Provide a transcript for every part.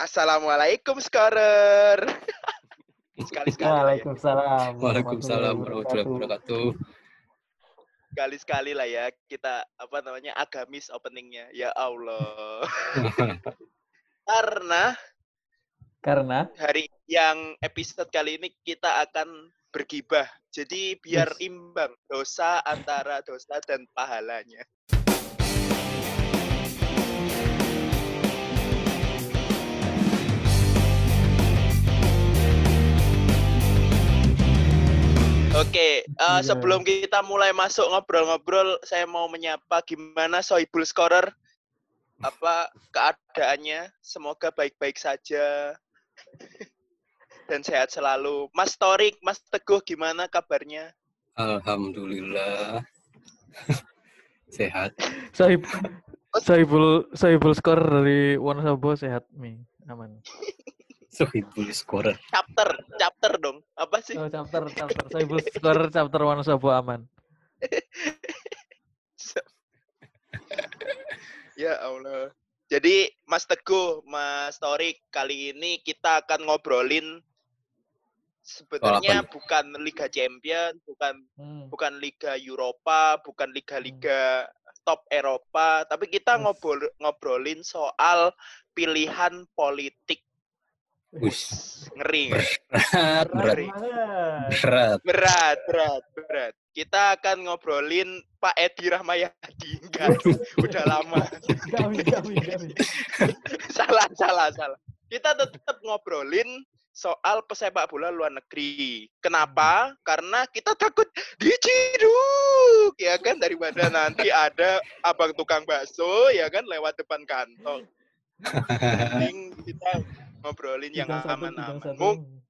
Assalamualaikum Skorer. Sekali-sekali. ya. Waalaikumsalam. Waalaikumsalam warahmatullahi wabarakatuh. Sekali-sekali lah ya kita apa namanya agamis openingnya. Ya Allah. Karena Karena hari yang episode kali ini kita akan bergibah. Jadi biar Yes. imbang dosa antara dosa dan pahalanya. Oke, eh, Iya. sebelum kita mulai masuk ngobrol-ngobrol, saya mau menyapa gimana Sohibul Scorer? Apa keadaannya? Semoga baik-baik saja dan sehat selalu. Mas Torik, Mas Teguh, gimana kabarnya? Alhamdulillah. Sehat. Sohib Sohibul Sohibul skor dari Wonosobo sehat mi aman. Sohibul scorer. Chapter, chapter dong. Apa sih? Oh, chapter chapter Sohibul skor chapter Wonosobo aman. Ya Allah. Jadi Mas Teguh, Mas Torik, kali ini kita akan ngobrolin sebenarnya bukan Liga Champion, bukan Hmm. bukan Liga Eropa, bukan liga-liga top Eropa, tapi kita ngobrol ngobrolin soal pilihan politik. Wis. Ngeri? Berat, berat, berat. berat, berat, berat. Kita akan ngobrolin Pak Edi Rahmayadi. Enggak, udah lama. Salah, salah, salah. Kita tetap ngobrolin soal pesepak bola luar negeri. Kenapa? Karena kita takut diciduk, ya kan daripada nanti ada abang tukang bakso, ya kan lewat depan kantor. Mending kita ngobrolin yang aman-aman. Mung-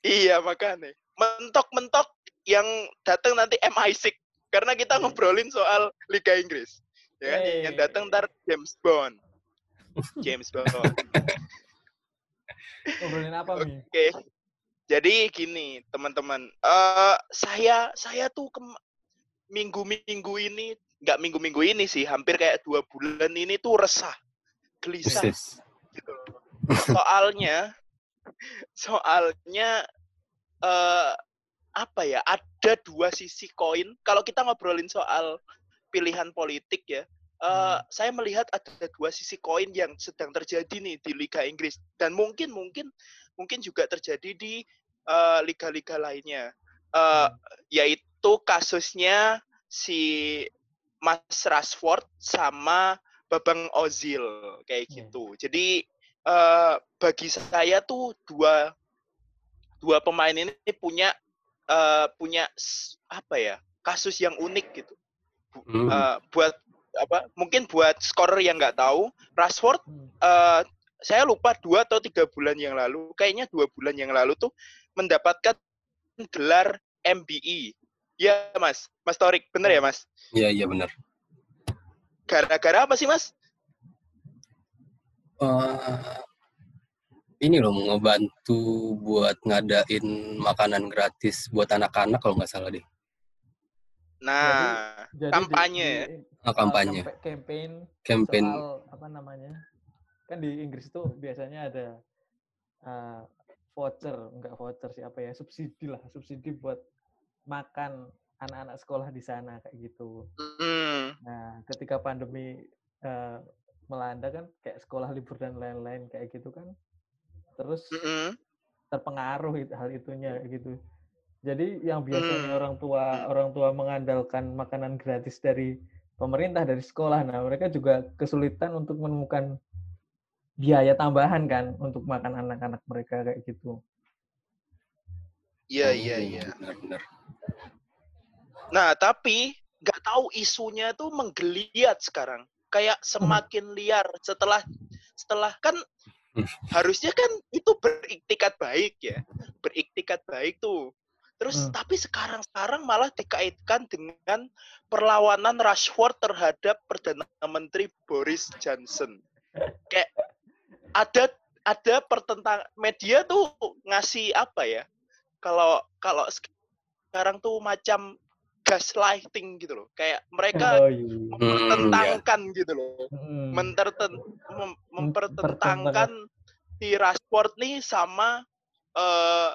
Iya makanya. Mentok-mentok yang datang nanti MI6 karena kita ngobrolin soal Liga Inggris. Ya kan? Yang Hey. datang ntar James Bond. James Bond. Ngobrolin apa mi? Oke. Jadi gini, teman-teman. Eh saya saya tuh minggu-minggu ini, nggak minggu-minggu ini sih, hampir kayak dua bulan ini tuh resah, gelisah gitu. Soalnya, soalnya eh apa ya? Ada dua sisi koin. Kalau kita ngobrolin soal pilihan politik ya, eh Hmm. saya melihat ada dua sisi koin yang sedang terjadi nih di Liga Inggris dan mungkin mungkin mungkin juga terjadi di eh, liga-liga lainnya. Eh, Hmm. yaitu kasusnya si Mas Rashford sama Babang Ozil kayak Iya. gitu. Jadi eh, bagi saya tuh dua dua pemain ini punya eh, punya apa ya kasus yang unik gitu. Bu- Hmm. eh, buat apa? Mungkin buat scorer yang nggak tahu, Rashford eh, saya lupa dua atau tiga bulan yang lalu, kayaknya dua bulan yang lalu tuh mendapatkan gelar MBE. Ya mas, Mas Torik, bener ya mas? Iya, iya benar. Gara-gara apa sih mas? Eh, ini loh mau ngebantu buat ngadain makanan gratis buat anak-anak kalau nggak salah deh. Nah, Jadi di- kampanye ya? di- Ah, kampanye. campa- campaign Campaign soal apa namanya kan di Inggris itu biasanya ada uh, voucher enggak voucher sih apa ya subsidi lah subsidi buat makan anak-anak sekolah di sana kayak gitu hmm, nah ketika pandemi uh, melanda kan kayak sekolah libur dan lain-lain kayak gitu kan terus mm-mm. terpengaruh itu, hal itunya kayak gitu jadi yang biasanya Hmm. orang tua orang tua mengandalkan makanan gratis dari pemerintah dari sekolah nah mereka juga kesulitan untuk menemukan biaya tambahan kan untuk makan anak-anak mereka kayak gitu Iya, iya, iya. Benar-benar. Nah, tapi nggak tahu isunya tuh menggeliat sekarang. Kayak semakin liar setelah setelah kan Hmm. harusnya kan itu beriktikat baik ya. Beriktikat baik tuh. Terus Hmm. tapi sekarang-sekarang malah dikaitkan dengan perlawanan Rashford terhadap Perdana Menteri Boris Johnson. Kayak ada ada pertentang media tuh ngasih apa ya? Kalau kalau sekarang tuh macam gaslighting gitu loh. Kayak mereka oh, iya. mempertentangkan gitu loh. Hmm. Menterten, mem- mempertentangkan si Rashford nih sama eh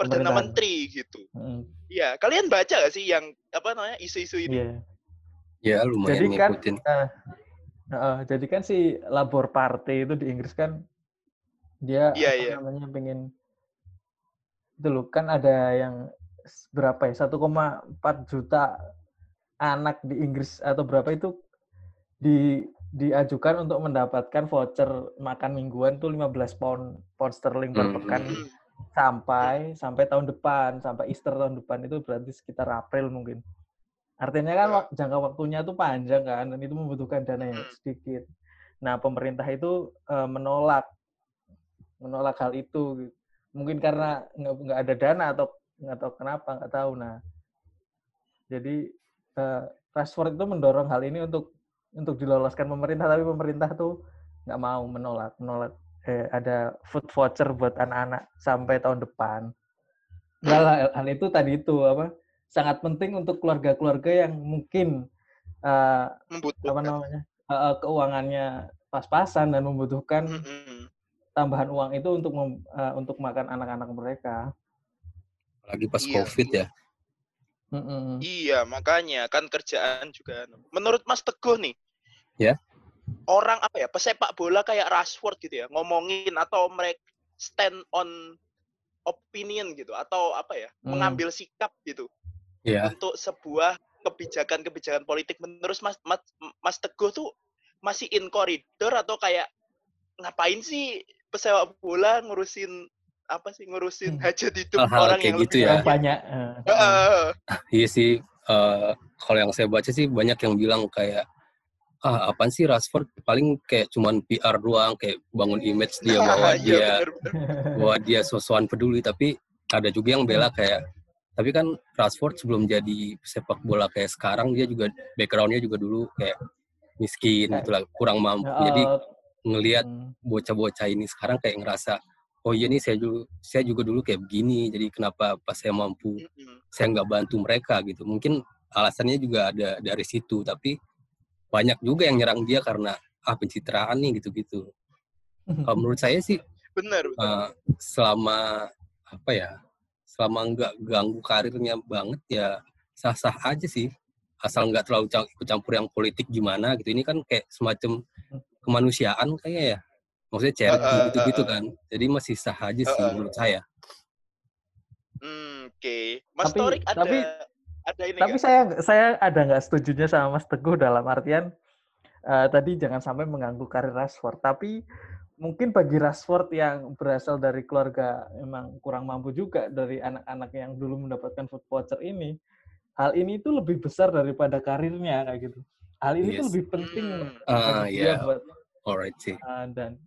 perdana menteri gitu. Mm, Iya, kalian baca gak sih yang apa namanya isu-isu ini? Iya. Ya lumayan Jadi kan, ngikutin. eh, eh, jadi kan si Labor Party itu di Inggris kan dia Iya, apa iya. namanya pengen itu loh kan ada yang berapa ya 1,4 juta anak di Inggris atau berapa itu di diajukan untuk mendapatkan voucher makan mingguan tuh 15 pound pound sterling per Hmm. pekan Hmm. sampai sampai tahun depan sampai Easter tahun depan itu berarti sekitar April mungkin artinya kan Ya. jangka waktunya tuh panjang kan dan itu membutuhkan dana yang Mm. sedikit nah pemerintah itu eh, menolak menolak hal itu mungkin karena nggak ada dana atau nggak tahu kenapa nggak tahu nah jadi eh, Rashford itu mendorong hal ini untuk untuk diloloskan pemerintah tapi pemerintah tuh nggak mau menolak menolak eh, ada food voucher buat anak-anak sampai tahun depan. Enggak lah, hal itu tadi itu apa sangat penting untuk keluarga-keluarga yang mungkin eh, apa namanya eh, keuangannya pas-pasan dan membutuhkan Mm-mm. tambahan uang itu untuk mem- eh, untuk makan anak-anak mereka. Apalagi pas Iya. COVID ya. Mm-mm. Iya, makanya kan kerjaan juga. Menurut Mas Teguh nih, Ya. orang apa ya pesepak bola kayak Rashford gitu ya ngomongin atau mereka stand on opinion gitu atau apa ya Hmm. mengambil sikap gitu Ya, untuk sebuah kebijakan-kebijakan politik menurut Mas, Mas Mas Teguh tuh masih in koridor atau kayak ngapain sih pesepak bola ngurusin apa sih ngurusin Hmm. hajat hidup Hal-hal orang kayak yang gitu lebih ya. Banyak. eh, Heeh. iya sih. eh, kalau yang saya baca sih banyak yang bilang kayak ah apaan sih Rashford paling kayak cuman PR doang kayak bangun image dia bahwa Iya, dia bahwa dia sosokan peduli tapi ada juga yang bela kayak tapi kan Rashford sebelum jadi sepak bola kayak sekarang dia juga backgroundnya juga dulu kayak miskin gitu lah kurang mampu jadi ngelihat mm, bocah-bocah ini sekarang kayak ngerasa oh iya nih saya dulu saya juga dulu kayak begini jadi kenapa pas saya mampu saya nggak bantu mereka gitu. Mungkin alasannya juga ada dari situ tapi banyak juga yang nyerang dia karena ah pencitraan nih gitu-gitu. Kalau menurut saya sih bener bener. eh, selama apa ya selama nggak ganggu karirnya banget ya sah-sah aja sih. Asal nggak terlalu ikut campur yang politik gimana gitu. Ini kan kayak semacam kemanusiaan kayak ya maksudnya charity Eh, eh, gitu-gitu kan jadi masih sah aja sih menurut saya Hmm, Oke, Mas Tapi- Torik ada tapi- ada ini Tapi saya saya ada nggak setujunya sama Mas Teguh dalam artian eh, tadi jangan sampai mengganggu karir Rashford. Tapi mungkin bagi Rashford yang berasal dari keluarga emang kurang mampu juga dari anak-anak yang dulu mendapatkan food voucher ini, hal ini itu lebih besar daripada karirnya kayak gitu. Hal ini tuh Yes. lebih penting Hmm. Ah, bagi dia iya. buat alright sih eh, dan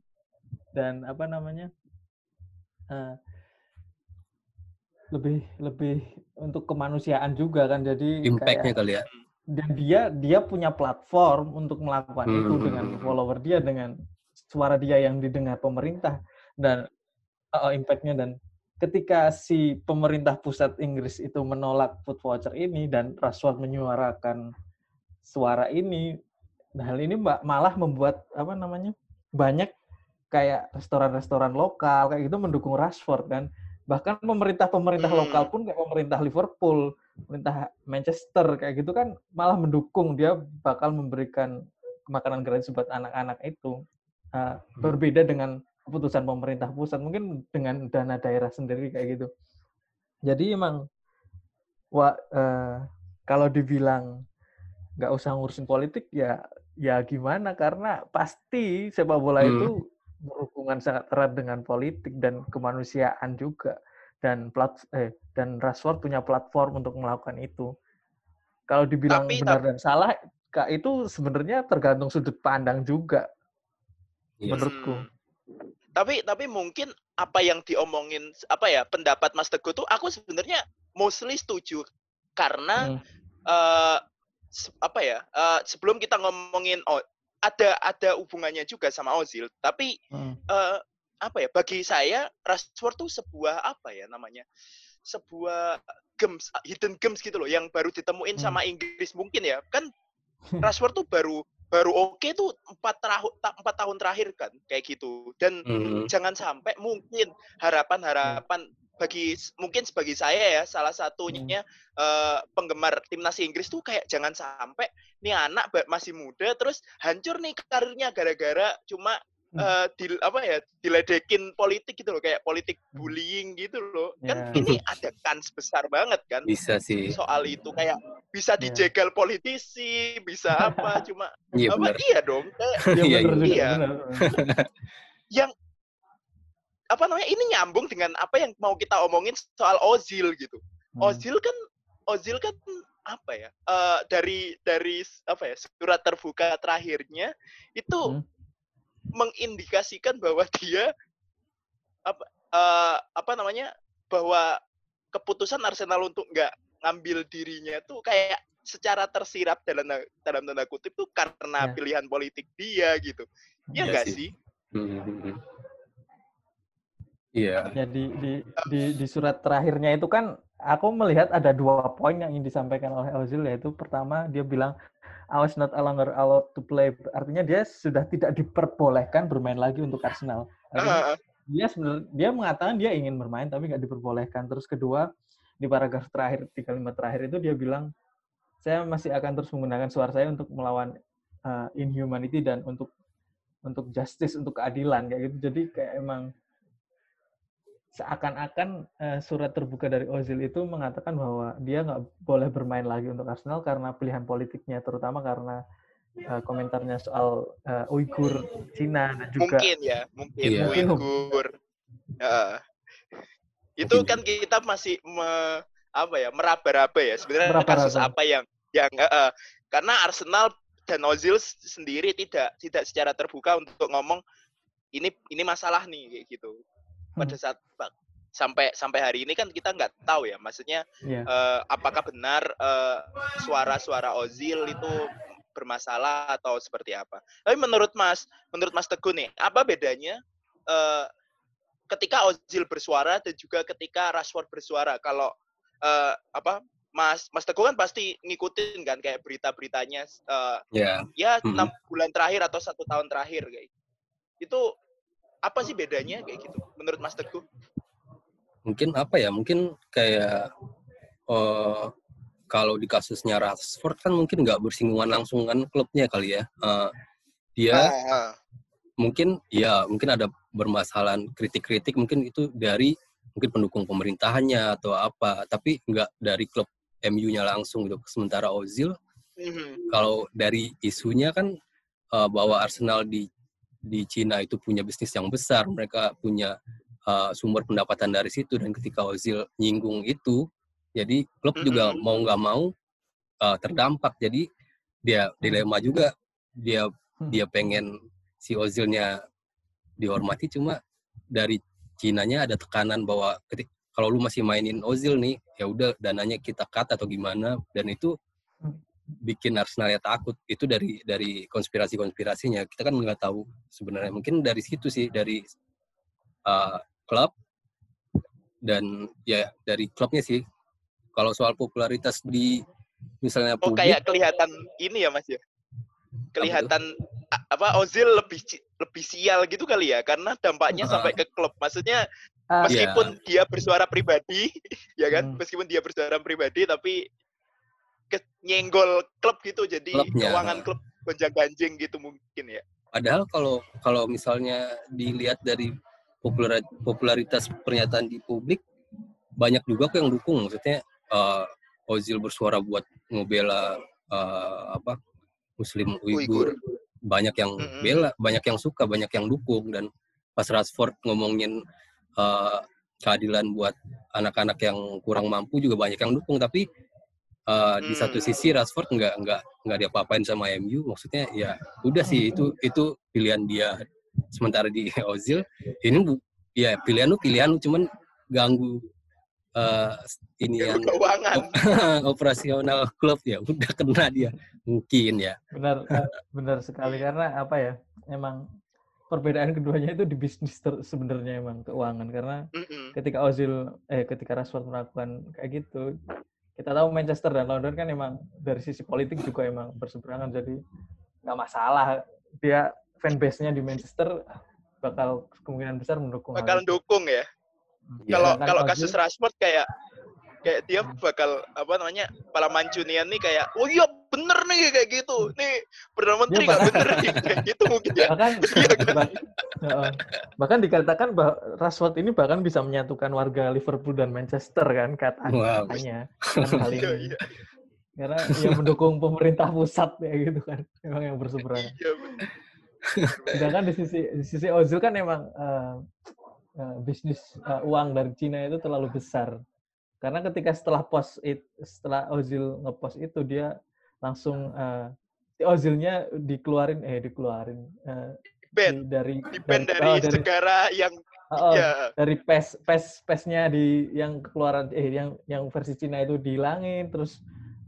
dan apa namanya eh, lebih lebih untuk kemanusiaan juga kan. Jadi impactnya kali ya. dan dia dia punya platform untuk melakukan itu Hmm. dengan follower dia dengan suara dia yang didengar pemerintah dan uh, impactnya. Dan ketika si pemerintah pusat Inggris itu menolak food voucher ini dan Rashford menyuarakan suara ini nah hal ini mbak malah membuat apa namanya banyak kayak restoran-restoran lokal kayak gitu mendukung Rashford kan. Bahkan pemerintah-pemerintah Hmm. lokal pun kayak pemerintah Liverpool pemerintah Manchester kayak gitu kan malah mendukung. Dia bakal memberikan makanan gratis buat anak-anak itu. Uh, berbeda dengan keputusan pemerintah pusat mungkin dengan dana daerah sendiri kayak gitu. Jadi emang wa, eh, kalau dibilang nggak usah ngurusin politik ya ya gimana? Karena pasti sepak bola Hmm. itu berhubungan sangat erat dengan politik dan kemanusiaan juga dan plat eh dan Rashford punya platform untuk melakukan itu kalau dibilang Tapi- benar dan salah kak itu sebenarnya tergantung sudut pandang juga Iya. menurutku Hmm. Tapi tapi mungkin apa yang diomongin apa ya pendapat Mas Teguh tuh aku sebenarnya mostly setuju karena Hmm. eh se- apa ya eh, sebelum kita ngomongin oh ada ada hubungannya juga sama Ozil tapi Hmm. eh apa ya bagi saya Rashford tuh sebuah apa ya namanya sebuah gems hidden gems gitu loh yang baru ditemuin Hmm. sama Inggris mungkin ya kan Rashford tuh baru baru oke tuh empat tahun empat tahun terakhir kan kayak gitu dan Hmm. jangan sampai mungkin harapan-harapan bagi mungkin sebagai saya ya salah satunya eh, penggemar timnas Inggris tuh kayak jangan sampai nih anak masih muda terus hancur nih karirnya gara-gara cuma Hmm. eh, di apa ya diledekin politik gitu loh kayak politik Hmm. bullying gitu loh kan Ya. ini ada kans besar banget kan Bisa sih. soal itu kayak bisa Ya. dijegal politisi bisa apa cuma Iya apa benar. iya dong kayak Iya Iya, benar juga, iya. benar. yang apa namanya ini nyambung dengan apa yang mau kita omongin soal Ozil gitu. Hmm. Ozil kan Ozil kan apa ya? eh, dari dari apa ya? surat terbuka terakhirnya itu Hmm. mengindikasikan bahwa dia apa eh, apa namanya? bahwa keputusan Arsenal untuk nggak ngambil dirinya tuh kayak secara tersirat dalam dalam tanda kutip tuh karena Ya. pilihan politik dia gitu. Ya Iya enggak sih. sih? Hmm. Iya. Ya di, di di di surat terakhirnya itu kan aku melihat ada dua poin yang ingin disampaikan oleh Ozil yaitu pertama dia bilang I was not longer allowed to play artinya dia sudah tidak diperbolehkan bermain lagi untuk Arsenal. Artinya Ah, dia sebenarnya dia mengatakan dia ingin bermain tapi nggak diperbolehkan. Terus kedua di paragraf terakhir di kalimat terakhir itu dia bilang saya masih akan terus menggunakan suara saya untuk melawan uh, inhumanity dan untuk untuk justice untuk keadilan kayak gitu. Jadi kayak emang seakan-akan eh, surat terbuka dari Ozil itu mengatakan bahwa dia nggak boleh bermain lagi untuk Arsenal karena pilihan politiknya, terutama karena eh, komentarnya soal eh, Uighur Cina dan juga mungkin ya mungkin Iya. Uighur Ya. Itu kan kita masih me, apa ya meraba-raba ya sebenarnya Meraba-raba. kasus apa yang yang eh, karena Arsenal dan Ozil sendiri tidak tidak secara terbuka untuk ngomong ini ini masalah nih kayak gitu pada saat sampai sampai hari ini kan kita nggak tahu ya maksudnya Iya. eh, apakah benar eh, suara-suara Ozil itu bermasalah atau seperti apa. Tapi menurut Mas, menurut Mas Teguh nih, apa bedanya eh, ketika Ozil bersuara dan juga ketika Rashford bersuara? Kalau eh, apa Mas Mas Teguh kan pasti ngikutin kan kayak berita-beritanya eh, Ya. ya enam bulan terakhir atau satu tahun terakhir kayak itu apa sih bedanya kayak gitu menurut Mas Teguh? Mungkin apa ya? Mungkin kayak eh kalau di kasusnya Rashford kan mungkin nggak bersinggungan langsung kan klubnya kali ya. Eh, dia Ah, ah. Mungkin ya mungkin ada bermasalahan kritik-kritik mungkin itu dari mungkin pendukung pemerintahannya atau apa tapi nggak dari klub MU-nya langsung gitu sementara Ozil Mhm. kalau dari isunya kan eh, bahwa Arsenal di di Cina itu punya bisnis yang besar mereka punya eh, sumber pendapatan dari situ dan ketika Ozil nyinggung itu jadi klub juga Mhm. mau nggak mau eh, terdampak jadi dia dilema juga dia dia pengen si Ozilnya dihormati cuma dari Cinanya ada tekanan bahwa ketik kalau lu masih mainin Ozil nih ya udah dananya kita cut atau gimana dan itu bikin Arsenal ya takut. Itu dari dari konspirasi konspirasinya kita kan nggak tahu sebenarnya. Mungkin dari situ sih dari uh, klub dan ya dari klubnya sih. Kalau soal popularitas di misalnya Oh publik kayak kelihatan ini ya Mas ya. Kelihatan apa Ozil lebih lebih sial gitu kali ya karena dampaknya Heeh. sampai ke klub. Maksudnya Iya. meskipun dia bersuara pribadi ya kan, Hmm. meskipun dia bersuara pribadi tapi ke nyenggol klub gitu jadi Klubnya. keuangan klub gonjang-ganjing gitu mungkin ya. Padahal kalau kalau misalnya dilihat dari popular- popularitas pernyataan di publik banyak juga kok yang dukung maksudnya eh, Ozil bersuara buat ngebela eh, apa Muslim Uighur. Uighur banyak yang Mm-mm. bela banyak yang suka banyak yang dukung dan pas Rashford ngomongin eh, keadilan buat anak-anak yang kurang mampu juga banyak yang dukung tapi eh, di satu Hmm. sisi Rashford nggak nggak nggak diapa-apain sama MU maksudnya ya udah sih itu itu pilihan dia sementara di Ozil ini bu ya pilihan lu pilihan lu cuman ganggu eh, ini yang Keuangan. operasional klub ya udah kena dia. Mungkin ya. Benar benar sekali. Karena apa ya emang perbedaan keduanya itu di bisnis ter- sebenarnya emang keuangan. Karena Mm-mm. ketika Ozil eh ketika Rashford melakukan kayak gitu kita tahu Manchester dan London kan emang dari sisi politik juga emang berseberangan. Jadi nggak masalah. Dia fanbase-nya di Manchester bakal kemungkinan besar mendukung bakal dukung ya. Ya, Kalau kalau kasus Rashford kayak kayak dia bakal apa namanya pala mancunian nih kayak oh iya bener nih kayak gitu. Nih perdana menteri nggak bakal- bener nih kayak gitu mungkin ya. Bahkan Iya kan? bah- bahkan dikatakan bahwa Rashford ini bahkan bisa menyatukan warga Liverpool dan Manchester kan kata Wow. katanya. Kan hal Iya, ini iya, karena dia mendukung pemerintah pusat ya gitu kan. Memang yang berseberangan. Iya, sedangkan di sisi di sisi Ozil kan emang eh, eh, bisnis eh, uang dari Cina itu terlalu besar karena ketika setelah post it, setelah Ozil ngepost itu dia langsung si Ozilnya dikeluarin eh dikeluarin eh, Band di- dari di band dari, oh, dari negara yang oh, oh, ya dari pes pes pesnya di yang keluaran eh yang yang versi Cina itu dihilangin terus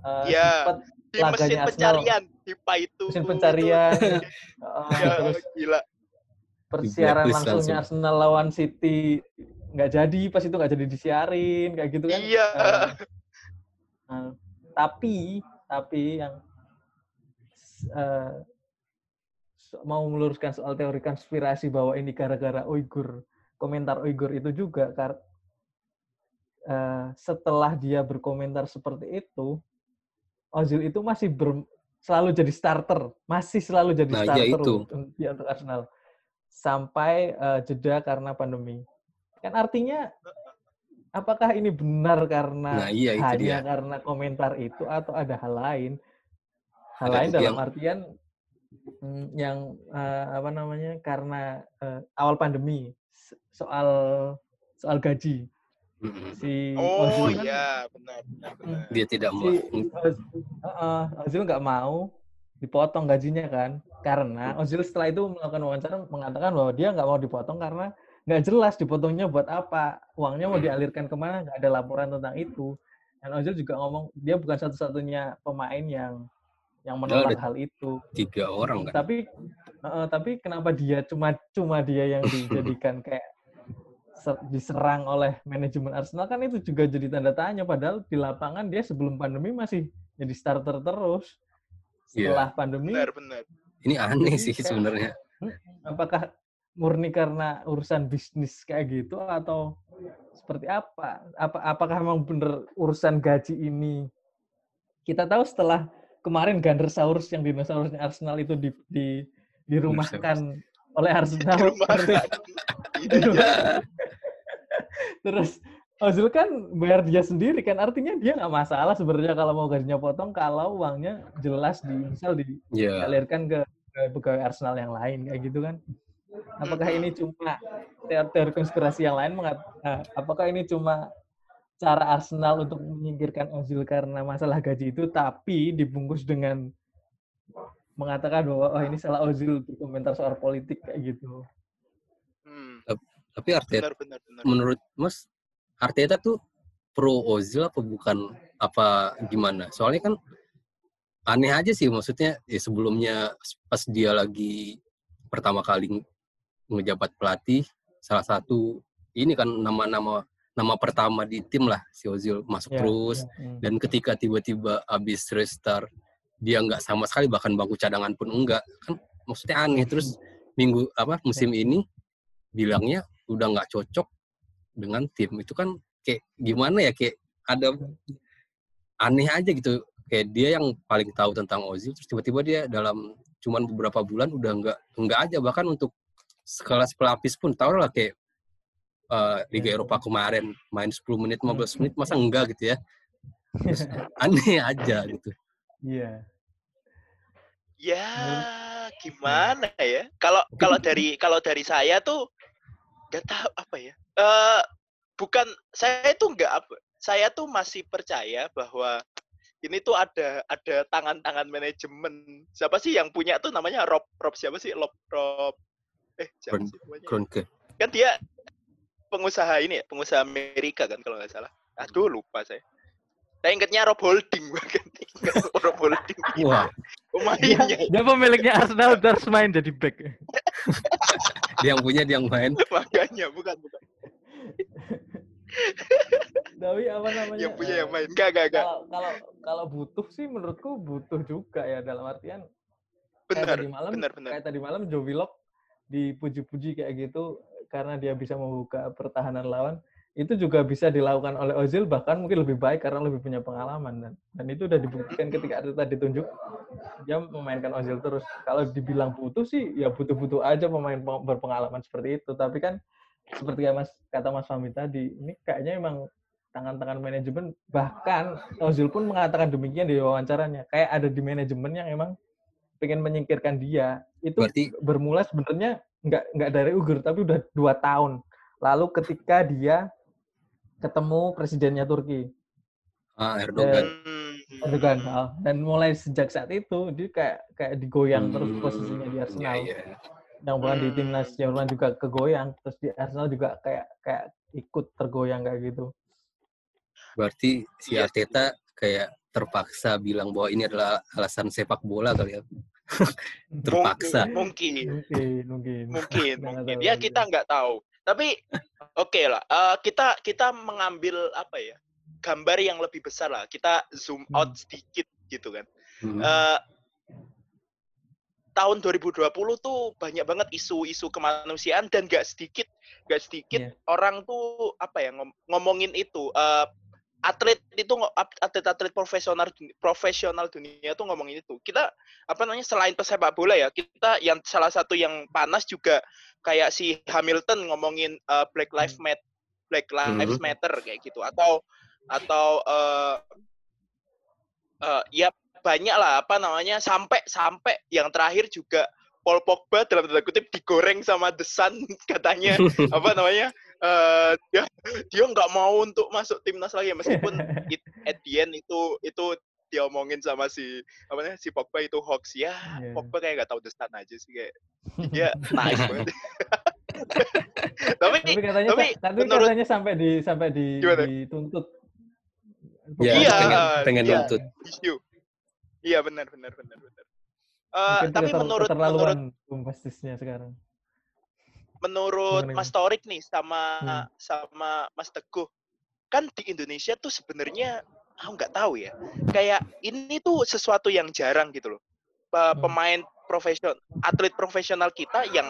Iya. sempat di mesin Arsenal. pencarian HIPA itu mesin pencarian itu. eh, Ya, terus gila persiaran langsungnya langsung. Arsenal lawan City nggak jadi pas itu nggak jadi disiarin kayak gitu kan Iya. Eh, eh, tapi tapi yang eh, so- mau meluruskan soal teori konspirasi bahwa ini gara-gara Uighur komentar Uighur itu juga kar eh, setelah dia berkomentar seperti itu Ozil itu masih ber- selalu jadi starter masih selalu jadi Nah, iya starter itu. untuk, ya, untuk Arsenal sampai eh, jeda karena pandemi. Kan artinya apakah ini benar karena Nah, iya itu hanya dia. karena komentar itu atau ada hal lain? Hal Ada lain dalam yang- artian mm, yang eh, apa namanya karena eh, awal pandemi soal soal gaji. Si oh Ozil kan- iya benar benar benar. Dia tidak mau. si Heeh, Ozil nggak mau dipotong gajinya kan. Karena Ozil setelah itu melakukan wawancara mengatakan bahwa dia nggak mau dipotong karena nggak jelas dipotongnya buat apa uangnya mau dialirkan ke mana nggak ada laporan tentang itu. Dan Ozil juga ngomong dia bukan satu-satunya pemain yang yang menolak hal itu. Tiga orang kan. tapi eh, tapi kenapa dia cuma cuma dia yang dijadikan kayak ser- diserang oleh manajemen Arsenal? Kan itu juga jadi tanda tanya padahal di lapangan dia sebelum pandemi masih jadi starter terus Iya. setelah pandemi benar benar Ini aneh sih sebenarnya. apakah murni karena urusan bisnis kayak gitu atau seperti apa? Apa apakah memang bener urusan gaji ini? Kita tahu setelah kemarin Gandersaurus yang dinosaurusnya Arsenal itu di, di dirumahkan oleh Arsenal. di rumah terus- iya Terus Ozil kan bayar dia sendiri kan artinya dia nggak masalah sebenarnya kalau mau gajinya potong kalau uangnya jelas di misal di Ya, dialirkan ke, ke pegawai Arsenal yang lain kayak gitu kan. Apakah ini cuma teori, teori konspirasi yang lain mengat, nah, apakah ini cuma cara Arsenal untuk menyingkirkan Ozil karena masalah gaji itu tapi dibungkus dengan mengatakan bahwa oh ini salah Ozil berkomentar soal politik kayak gitu. Hmm, tapi Arteta benar benar benar menurut Mas Arteta tuh pro Ozil apa bukan apa gimana? Soalnya kan aneh aja sih maksudnya ya sebelumnya pas dia lagi pertama kali ngejabat pelatih salah satu ini kan nama-nama nama pertama di tim lah si Ozil masuk Ya, terus. ya, hmm. dan ketika tiba-tiba abis restart dia nggak sama sekali bahkan bangku cadangan pun enggak kan maksudnya aneh. Terus minggu apa musim ini bilangnya udah nggak cocok dengan tim. Itu kan kayak gimana ya kayak ada aneh aja gitu. Kayak dia yang paling tahu tentang Ozil terus tiba-tiba dia dalam cuman beberapa bulan udah nggak nggak aja. Bahkan untuk sekelas pelapis pun tau lah kayak eh, Liga Ya. Eropa kemarin main 10 menit 15 menit masa enggak gitu ya? Terus aneh aja gitu. Iya. Ya, gimana ya? Kalau kalau dari kalau dari saya tuh nggak tahu apa ya. Eh bukan saya itu nggak apa. Saya tuh masih percaya bahwa ini tuh ada ada tangan-tangan manajemen. Siapa sih yang punya tuh namanya Rob Rob siapa sih? Rob Rob eh siapa Kron- sih namanya? Kronke Kan dia pengusaha ini ya, pengusaha Amerika kan kalau nggak salah. Aduh lupa saya. Saya ingetnya Rob Holding bahkan. Rob Holding. wah Dia, dia pemiliknya Arsenal terus main jadi back. dia yang punya dia yang main makanya bukan bukan. Tapi apa namanya? yang punya eh, yang main enggak enggak enggak kalau kalau butuh sih menurutku butuh juga ya dalam artian benar, tadi malam benar, benar. kayak tadi malam Joe Willock dipuji-puji kayak gitu karena dia bisa membuka pertahanan lawan itu juga bisa dilakukan oleh Ozil bahkan mungkin lebih baik karena lebih punya pengalaman dan dan itu udah dibuktikan ketika Arteta ditunjuk dia memainkan Ozil terus kalau dibilang butuh sih ya butuh-butuh aja pemain peng- berpengalaman seperti itu tapi kan seperti yang mas kata Mas Fahmi tadi ini kayaknya emang tangan-tangan manajemen bahkan Ozil pun mengatakan demikian di wawancaranya kayak ada di manajemen yang emang pengen menyingkirkan dia itu Berarti bermula sebenarnya nggak nggak dari Ugur tapi udah dua tahun lalu ketika dia ketemu presidennya Turki ah, Erdogan. Hmm. Erdogan ah, dan mulai sejak saat itu dia kayak kayak digoyang terus Hmm, posisinya di Arsenal iya. Yang bukan di Hmm. timnas Jerman juga kegoyang terus di Arsenal juga kayak kayak ikut tergoyang kayak gitu Berarti si Iya. Arteta kayak terpaksa bilang bahwa ini adalah alasan sepak bola kali ya. Terpaksa. Mungkin, mungkin mungkin mungkin, mungkin. Ya kita nggak tahu. Tapi oke lah. eh, kita kita mengambil apa ya? Gambar yang lebih besar lah. Kita zoom out Hmm. sedikit gitu kan. Hmm. Eh, tahun 2020 tuh banyak banget isu-isu kemanusiaan dan gak sedikit gak sedikit Iya. orang tuh apa ya ngom- ngomongin itu eh, atlet itu atlet-atlet profesional profesional dunia tuh ngomongin itu kita apa namanya selain pesepak bola ya kita yang salah satu yang panas juga kayak si Hamilton ngomongin eh, Black Lives Matter Black Lives. Matter kayak gitu atau atau eh eh, ya banyak lah apa namanya sampai sampai yang terakhir juga Paul Pogba dalam tanda kutip digoreng sama The Sun katanya apa namanya eh dia dia nggak mau untuk masuk timnas lagi meskipun it, at the end itu itu diomongin sama si apa namanya si Pogba itu hoax ya Iya. Pogba kayak nggak tahu The Sun aja sih kayak dia nice banget tapi tapi katanya tapi tapi menurut- katanya sampai di sampai di Gimana? dituntut Ya, Iya, pengen, pengen iya. nuntut. isu iya benar benar benar benar Eh, Mungkin tapi keter- menurut menurut bombastisnya sekarang menurut Gimana, Mas Torik nih sama Hmm. sama Mas Teguh kan di Indonesia tuh sebenarnya aku nggak tahu ya kayak ini tuh sesuatu yang jarang gitu loh Hmm. pemain profesional atlet profesional kita yang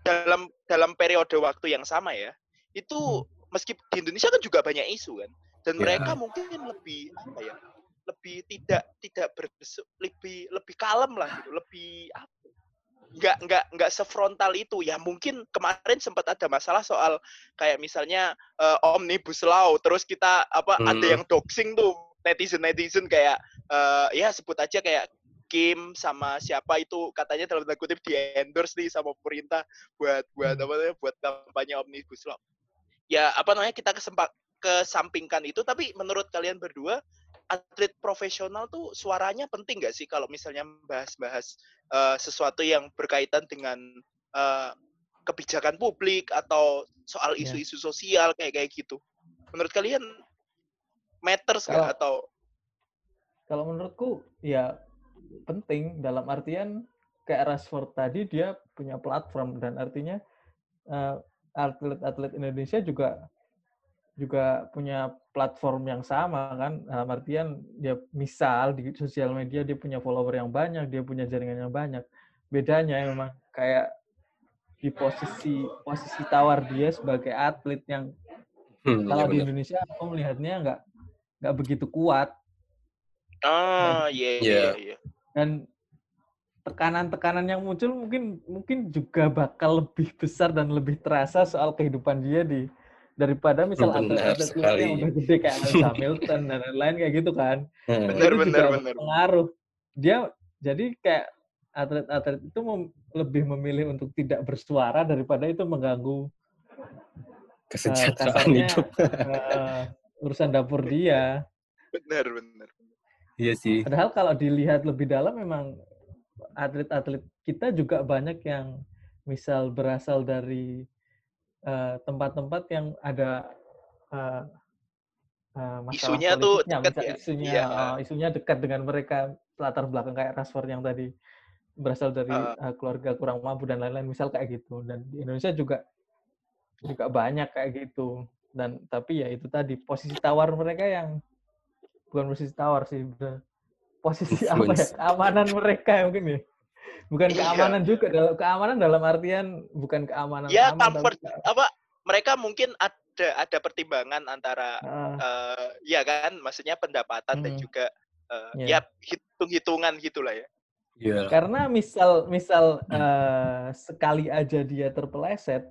dalam dalam periode waktu yang sama ya itu Hmm. meski di Indonesia kan juga banyak isu kan dan Ya. mereka mungkin lebih apa ya lebih tidak tidak bersu, lebih lebih kalem lah gitu lebih apa nggak nggak nggak sefrontal itu ya mungkin kemarin sempat ada masalah soal kayak misalnya eh, omnibus law terus kita apa ada Hmm. yang doxing tuh netizen netizen kayak eh, ya sebut aja kayak Kim sama siapa itu katanya dalam tanda kutip di endorse nih sama pemerintah buat buat Hmm. apa namanya buat kampanye omnibus law ya apa namanya kita kesempat kesampingkan itu tapi menurut kalian berdua atlet profesional tuh suaranya penting nggak sih? Kalau misalnya bahas-bahas eh, sesuatu yang berkaitan dengan eh, kebijakan publik atau soal Iya. isu-isu sosial kayak kayak gitu. Menurut kalian matters nggak? Atau kalau menurutku ya penting. Dalam artian kayak Rashford tadi dia punya platform. Dan artinya eh, atlet-atlet Indonesia juga juga punya platform yang sama kan dalam artian dia misal di sosial media dia punya follower yang banyak dia punya jaringan yang banyak bedanya memang kayak di posisi posisi tawar dia sebagai atlet yang Hmm, iya kalau di bener. Indonesia aku melihatnya nggak nggak begitu kuat ah iya iya Iya. iya dan tekanan-tekanan yang muncul mungkin mungkin juga bakal lebih besar dan lebih terasa soal kehidupan dia di daripada misal Benar atlet-atlet luar sekali. yang udah gede kayak Lewis Hamilton dan lain-lain kayak gitu kan Hmm. Benar, itu benar, juga benar. pengaruh dia jadi kayak atlet-atlet itu mem- lebih memilih untuk tidak bersuara daripada itu mengganggu Kesejahteraan kasarnya, hidup. eh, urusan dapur dia benar benar Iya sih. Padahal kalau dilihat lebih dalam memang atlet-atlet kita juga banyak yang misal berasal dari eh, tempat-tempat yang ada eh, eh, masalah Isunya tuh dekat ya? isunya Iya. eh, isunya dekat dengan mereka latar belakang kayak Rashford yang tadi berasal dari Ah. eh, keluarga kurang mampu dan lain-lain misal kayak gitu dan di Indonesia juga juga banyak kayak gitu dan tapi ya itu tadi posisi tawar mereka yang bukan posisi tawar sih bener. posisi apa ya keamanan mereka mungkin ya bukan Iya. keamanan juga dalam keamanan dalam artian bukan keamanan Ya, aman, comfort tapi, apa mereka mungkin ada ada pertimbangan antara Ah, eh ya kan maksudnya pendapatan dan Hmm. juga eh, Iya. ya hitung-hitungan gitulah ya. Iya. karena misal misal eh, sekali aja dia terpeleset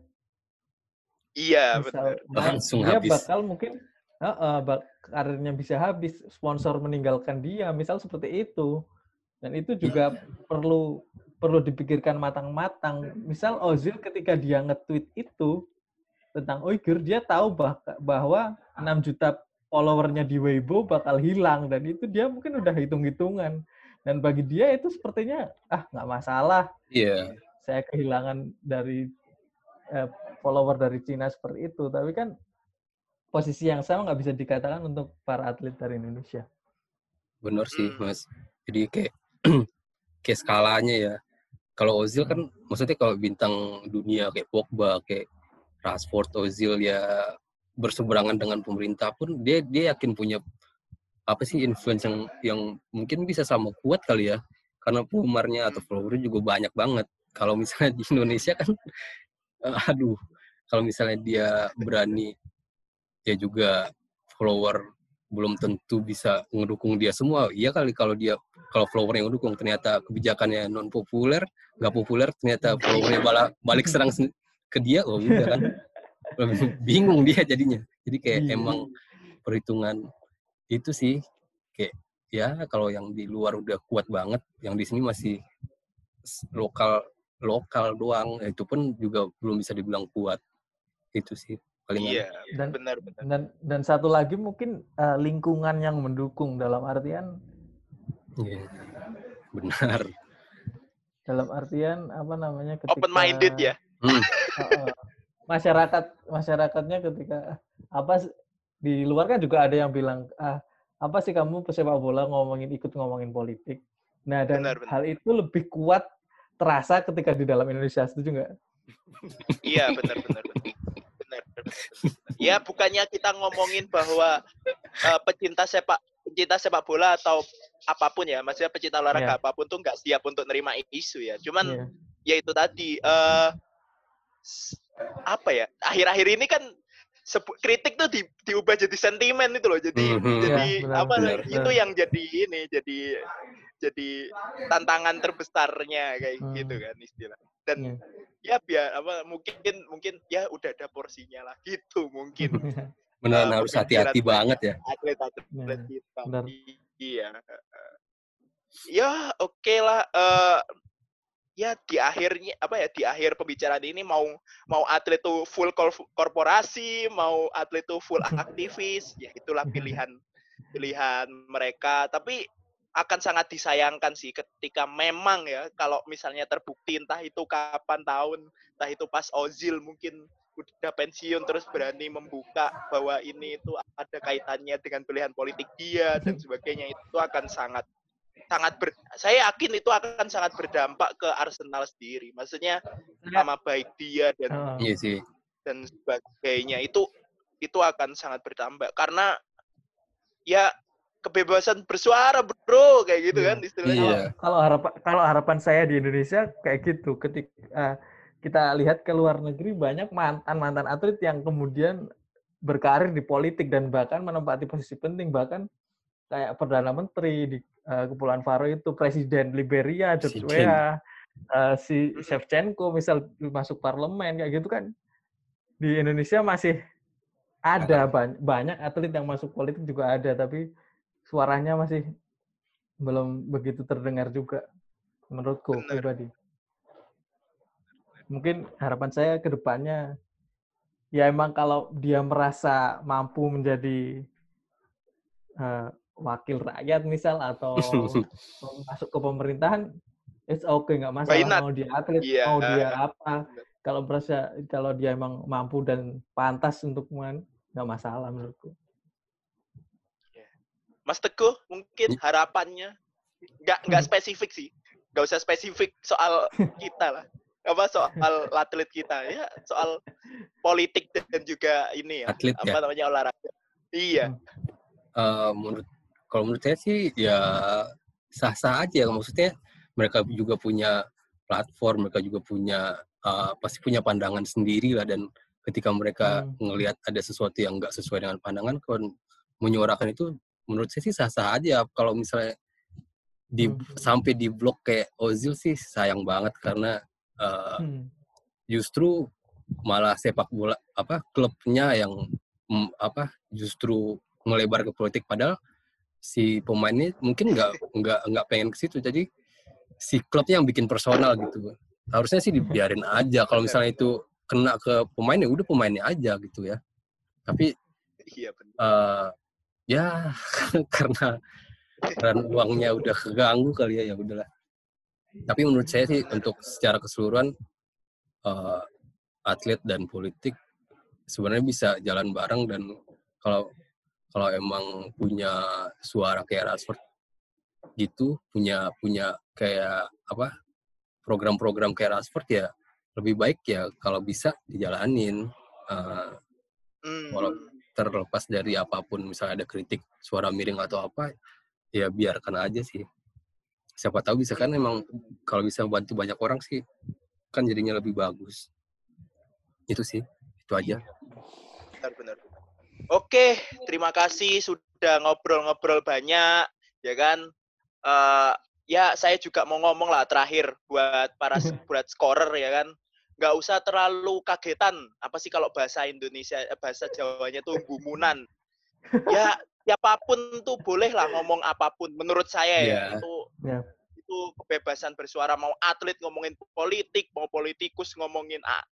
Iya, misal benar. nah, Langsung dia habis. bakal mungkin Heeh, bak- karirnya bisa habis sponsor meninggalkan dia misal seperti itu dan itu juga perlu perlu dipikirkan matang-matang misal Ozil ketika dia nge-tweet itu tentang Uyghur dia tahu bah- bahwa 6 juta followernya di Weibo bakal hilang dan itu dia mungkin udah hitung-hitungan dan bagi dia itu sepertinya ah nggak masalah Iya. saya kehilangan dari eh, follower dari Cina seperti itu. Tapi kan posisi yang sama nggak bisa dikatakan untuk para atlet dari Indonesia. Benar sih, Hmm. Mas. Jadi kayak kayak skalanya ya. Kalau Ozil kan maksudnya kalau bintang dunia kayak Pogba, kayak Rashford, Ozil ya berseberangan dengan pemerintah pun dia dia yakin punya apa sih influence yang yang mungkin bisa sama kuat kali ya. Karena penggemarnya atau followernya juga banyak banget. Kalau misalnya di Indonesia kan aduh, kalau misalnya dia berani dia juga follower belum tentu bisa ngedukung dia semua. Iya kali kalau dia kalau follower yang ngedukung ternyata kebijakannya non populer, nggak populer ternyata followernya bala- balik serang ke dia, oh udah kan bingung dia jadinya. Jadi kayak Iya. emang perhitungan itu sih kayak ya kalau yang di luar udah kuat banget, yang di sini masih lokal lokal doang, itu pun juga belum bisa dibilang kuat. Itu sih paling Iya, Dan benar benar. dan dan satu lagi mungkin eh, lingkungan yang mendukung dalam artian Iya. Benar. dalam artian apa namanya ketika Open minded ya. Hmm. Heeh. masyarakat masyarakatnya ketika apa di luar kan juga ada yang bilang ah apa sih kamu pesepak bola ngomongin ikut ngomongin politik nah dan Benar, benar. hal itu lebih kuat terasa ketika di dalam Indonesia setuju nggak Iya, benar benar benar. Ya, bukannya kita ngomongin bahwa eh, pecinta sepak pecinta sepak bola atau apa pun ya, maksudnya pecinta olahraga Iya. apa pun tuh nggak siap untuk nerima isu ya. Cuman Iya. ya itu tadi eh s- apa ya akhir-akhir ini kan kritik tuh di, diubah jadi sentimen itu loh jadi Mhm. jadi Iya, benar, apa benar, itu benar. yang jadi ini jadi jadi tantangan terbesarnya kayak Hmm. gitu kan istilah dan Iya. Ya biar apa mungkin mungkin ya udah ada porsinya lah gitu mungkin Beneran Eh, harus hati-hati banget ya. atlet-atlet Iya, kita benar. iya ya oke lah eh ya di akhirnya apa ya di akhir pembicaraan ini mau mau atlet tuh full kor- korporasi mau atlet tuh full aktivis ya itulah pilihan pilihan mereka tapi akan sangat disayangkan sih ketika memang ya kalau misalnya terbukti entah itu kapan tahun entah itu pas Ozil mungkin udah pensiun terus berani membuka bahwa ini itu ada kaitannya dengan pilihan politik dia dan sebagainya itu akan sangat sangat ber, saya yakin itu akan sangat berdampak ke Arsenal sendiri maksudnya nama baik dia dan. Iya sih. dan sebagainya itu itu akan sangat berdampak karena ya kebebasan bersuara bro kayak gitu Iya. kan istilahnya Iya. kalau harapan kalau harapan saya di Indonesia kayak gitu ketika eh, kita lihat ke luar negeri banyak mantan mantan atlet yang kemudian berkarir di politik dan bahkan menempati posisi penting bahkan kayak perdana menteri di eh, kepulauan Faroe itu presiden Liberia George. Weah eh, si Shevchenko misal masuk parlemen kayak gitu kan di Indonesia masih ada ban- banyak atlet yang masuk politik juga ada tapi suaranya masih belum begitu terdengar juga menurutku Benar. pribadi. Mungkin harapan saya ke depannya ya emang kalau dia merasa mampu menjadi eh, wakil rakyat misal atau masuk ke pemerintahan it's okay nggak masalah not? mau dia atlet Iya. mau dia apa kalau merasa kalau dia emang mampu dan pantas untuk men- nggak masalah menurutku. Mas Teguh mungkin harapannya nggak nggak spesifik sih. Nggak usah spesifik soal kita lah. Apa soal atlet kita. Ya soal politik dan juga ini ya Atlet apa ya. namanya olahraga. Iya. Eh, menurut kalau menurut saya sih ya sah-sah aja maksudnya mereka juga punya platform, mereka juga punya uh, pasti punya pandangan sendiri lah. Dan ketika mereka Hmm. ngelihat ada sesuatu yang nggak sesuai dengan pandangan kan menyuarakan itu menurut saya sih sah-sah aja kalau misalnya di Hmm. sampai di blok kayak Ozil sih sayang banget karena uh, Hmm. justru malah sepak bola apa klubnya yang mm, apa justru melebar ke politik padahal si pemainnya mungkin nggak nggak nggak pengen ke situ jadi si klubnya yang bikin personal gitu harusnya sih dibiarin aja kalau misalnya itu kena ke pemain ya udah pemainnya aja gitu ya tapi Iya benar. eh ya karena karena uangnya udah keganggu kali ya ya udahlah tapi menurut saya sih untuk secara keseluruhan eh, atlet dan politik sebenarnya bisa jalan bareng dan kalau kalau emang punya suara kayak Rashford gitu punya punya kayak apa program-program kayak Rashford ya lebih baik ya kalau bisa dijalanin Eh, Hmm. Walau- terlepas dari apa pun misalnya ada kritik suara miring atau apa ya biarkan aja sih siapa tahu bisa kan emang kalau bisa bantu banyak orang sih kan jadinya lebih bagus itu sih itu aja benar benar. Oke, terima kasih sudah ngobrol-ngobrol banyak, ya kan? Eh, ya saya juga mau ngomong lah terakhir buat para buat scorer ya kan. Nggak usah terlalu kagetan. Apa sih kalau bahasa Indonesia, eh, bahasa Jawanya tuh gumunan. Ya, siapa pun tuh boleh lah ngomong apa pun. Menurut saya ya, Iya. itu Ya. itu kebebasan bersuara. Mau atlet ngomongin politik, mau politikus ngomongin ah,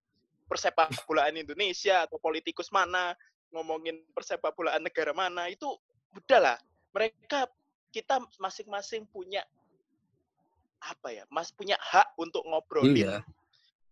persepak bolaan Indonesia atau politikus mana ngomongin persepak bolaan negara mana itu udahlah mereka kita masing-masing punya apa ya mas punya hak untuk ngobrolin iya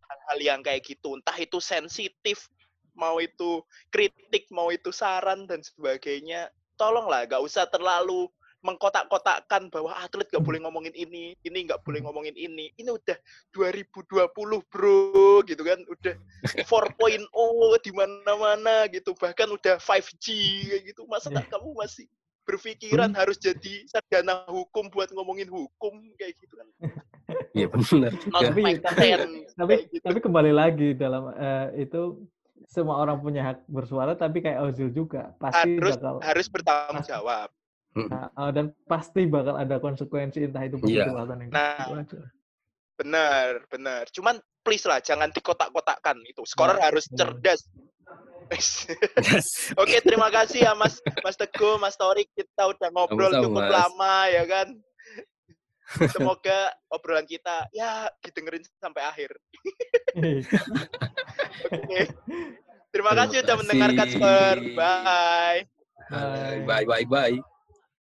hal-hal yang kayak gitu. Entah itu sensitif mau itu kritik mau itu saran dan sebagainya. Tolonglah gak usah terlalu mengkotak-kotakkan bahwa atlet gak boleh ngomongin ini ini nggak boleh ngomongin ini. Ini udah 2020 bro gitu kan. Udah 4.0 di mana-mana gitu. Bahkan udah 5G kayak gitu. Masa tak kamu masih berpikiran harus jadi sarjana hukum buat ngomongin hukum kayak gitu kan iya benar Tapi- my tapi- tapi gitu. kembali lagi dalam eh, itu semua orang punya hak bersuara tapi kayak Ozil juga pasti harus bakal harus bertanggung jawab Nah, eh, dan pasti bakal ada konsekuensi entah itu Iya. positif atau negatif Nah. Itu aja. Benar, benar. Cuman please lah jangan dikotak-kotakkan itu. Scorer Ya, harus benar. cerdas. Yes. Oke, terima kasih ya Mas Mas Teguh, Mas Torik. Kita udah ngobrol Sama-sama, cukup Mas. lama ya kan. Semoga obrolan kita ya didengerin sampai akhir. Oke. Terima Terima kasih sudah mendengarkan. Bye. Bye. bye bye bye